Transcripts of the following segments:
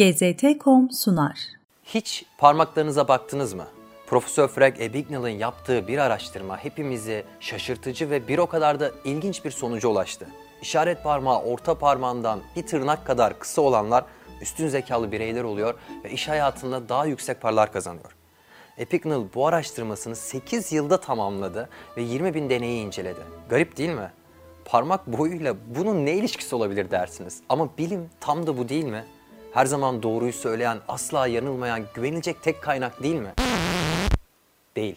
GZT.com sunar. Hiç parmaklarınıza baktınız mı? Profesör Frank Ebignal'ın yaptığı bir araştırma hepimizi şaşırtıcı ve bir o kadar da ilginç bir sonuca ulaştı. İşaret parmağı orta parmağından bir tırnak kadar kısa olanlar üstün zekalı bireyler oluyor ve iş hayatında daha yüksek paralar kazanıyor. Epignal bu araştırmasını 8 yılda tamamladı ve 20 bin deneyi inceledi. Garip değil mi? Parmak boyuyla bunun ne ilişkisi olabilir dersiniz. Ama bilim tam da bu değil mi? Her zaman doğruyu söyleyen, asla yanılmayan, güvenilecek tek kaynak değil mi? Değil.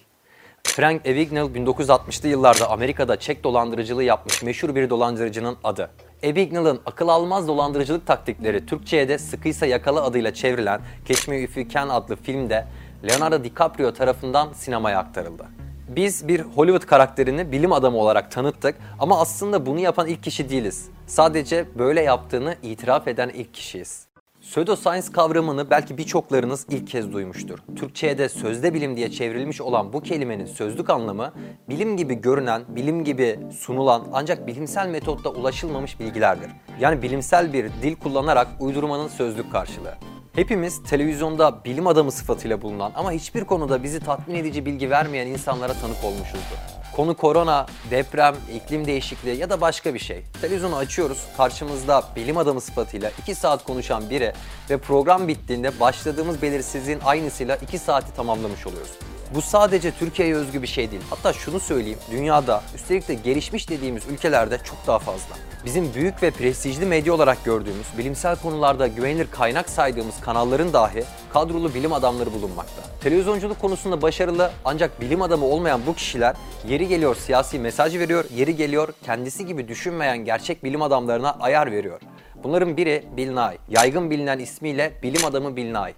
Frank Ebignal 1960'lı yıllarda Amerika'da çek dolandırıcılığı yapmış meşhur bir dolandırıcının adı. Ebignal'ın akıl almaz dolandırıcılık taktikleri Türkçe'ye de Sıkıysa Yakala adıyla çevrilen Catch Me If You Can adlı filmde Leonardo DiCaprio tarafından sinemaya aktarıldı. Biz bir Hollywood karakterini bilim adamı olarak tanıttık ama aslında bunu yapan ilk kişi değiliz. Sadece böyle yaptığını itiraf eden ilk kişiyiz. Pseudoscience kavramını belki birçoklarınız ilk kez duymuştur. Türkçe'ye de sözde bilim diye çevrilmiş olan bu kelimenin sözlük anlamı bilim gibi görünen, bilim gibi sunulan ancak bilimsel metotla ulaşılmamış bilgilerdir. Yani bilimsel bir dil kullanarak uydurmanın sözlük karşılığı. Hepimiz televizyonda bilim adamı sıfatıyla bulunan ama hiçbir konuda bizi tatmin edici bilgi vermeyen insanlara tanık olmuşuzdur. Konu korona, deprem, iklim değişikliği ya da başka bir şey. Televizyonu açıyoruz, karşımızda bilim adamı sıfatıyla 2 saat konuşan biri ve program bittiğinde başladığımız belirsizliğin aynısıyla 2 saati tamamlamış oluyoruz. Bu sadece Türkiye'ye özgü bir şey değil. Hatta şunu söyleyeyim, dünyada üstelik de gelişmiş dediğimiz ülkelerde çok daha fazla. Bizim büyük ve prestijli medya olarak gördüğümüz, bilimsel konularda güvenilir kaynak saydığımız kanalların dahi kadrolu bilim adamları bulunmakta. Televizyonculuk konusunda başarılı ancak bilim adamı olmayan bu kişiler yeri geliyor siyasi mesaj veriyor, yeri geliyor kendisi gibi düşünmeyen gerçek bilim adamlarına ayar veriyor. Bunların biri Bill Nye, yaygın bilinen ismiyle bilim adamı Bill Nye.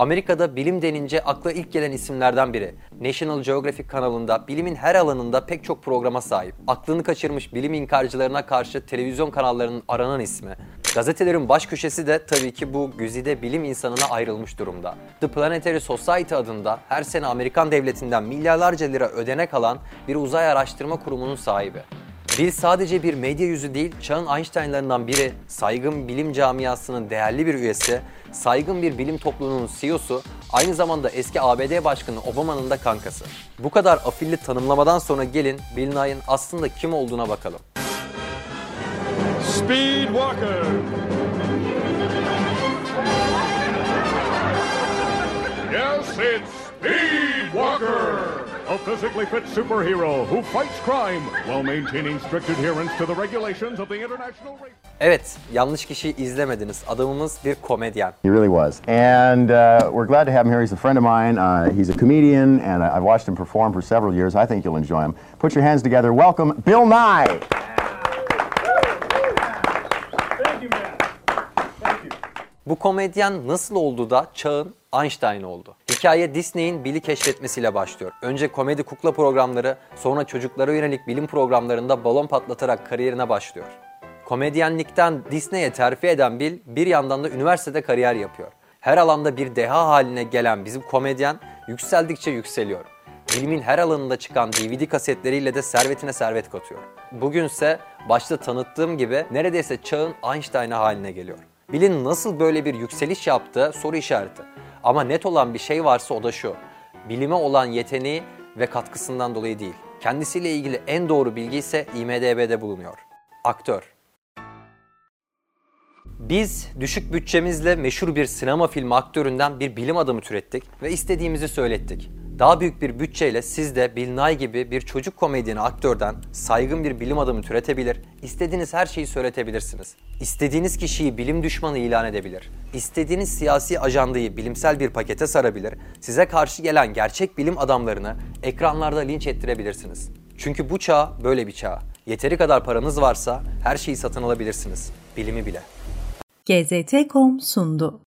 Amerika'da bilim denince akla ilk gelen isimlerden biri. National Geographic kanalında bilimin her alanında pek çok programa sahip. Aklını kaçırmış bilim inkarcılarına karşı televizyon kanallarının aranan ismi. Gazetelerin baş köşesi de tabii ki bu güzide bilim insanına ayrılmış durumda. The Planetary Society adında her sene Amerikan devletinden milyarlarca lira ödenek alan bir uzay araştırma kurumunun sahibi. Bill sadece bir medya yüzü değil, çağın Einstein'larından biri, saygın bilim camiasının değerli bir üyesi, saygın bir bilim topluluğunun CEO'su, aynı zamanda eski ABD Başkanı Obama'nın da kankası. Bu kadar afilli tanımlamadan sonra gelin Bill Nye'ın aslında kim olduğuna bakalım. Speed Walker. Yes, it's Speed a physically fit superhero who fights crime while maintaining strict adherence to the regulations of the International Race. Evet, yanlış kişiyi izlemediniz. Adamımız bir komedyen. He really was. And uh, we're glad to have him here. He's a friend of mine. Uh, he's a comedian, and I- I've watched him perform for several years. I think you'll enjoy him. Put your hands together. Welcome, Bill Nye. Bu komedyen nasıl oldu da çağın Einstein oldu? Hikaye Disney'in Bill'i keşfetmesiyle başlıyor. Önce komedi kukla programları, sonra çocuklara yönelik bilim programlarında balon patlatarak kariyerine başlıyor. Komedyenlikten Disney'e terfi eden Bill bir yandan da üniversitede kariyer yapıyor. Her alanda bir deha haline gelen bizim komedyen yükseldikçe yükseliyor. Bilimin her alanında çıkan DVD kasetleriyle de servetine servet katıyor. Bugünse başta tanıttığım gibi neredeyse çağın Einstein'ı haline geliyor. Bill'in nasıl böyle bir yükseliş yaptığı soru işareti. Ama net olan bir şey varsa o da şu. Bilime olan yeteneği ve katkısından dolayı değil. Kendisiyle ilgili en doğru bilgi ise IMDB'de bulunuyor. Aktör. Biz düşük bütçemizle meşhur bir sinema filmi aktöründen bir bilim adamı türettik ve istediğimizi söylettik. Daha büyük bir bütçeyle siz de Bill Nye gibi bir çocuk komedyeni aktörden saygın bir bilim adamı türetebilir, istediğiniz her şeyi söyletebilirsiniz. İstediğiniz kişiyi bilim düşmanı ilan edebilir. İstediğiniz siyasi ajandayı bilimsel bir pakete sarabilir, size karşı gelen gerçek bilim adamlarını ekranlarda linç ettirebilirsiniz. Çünkü bu çağ böyle bir çağ. Yeteri kadar paranız varsa her şeyi satın alabilirsiniz. Bilimi bile. GZT.com sundu.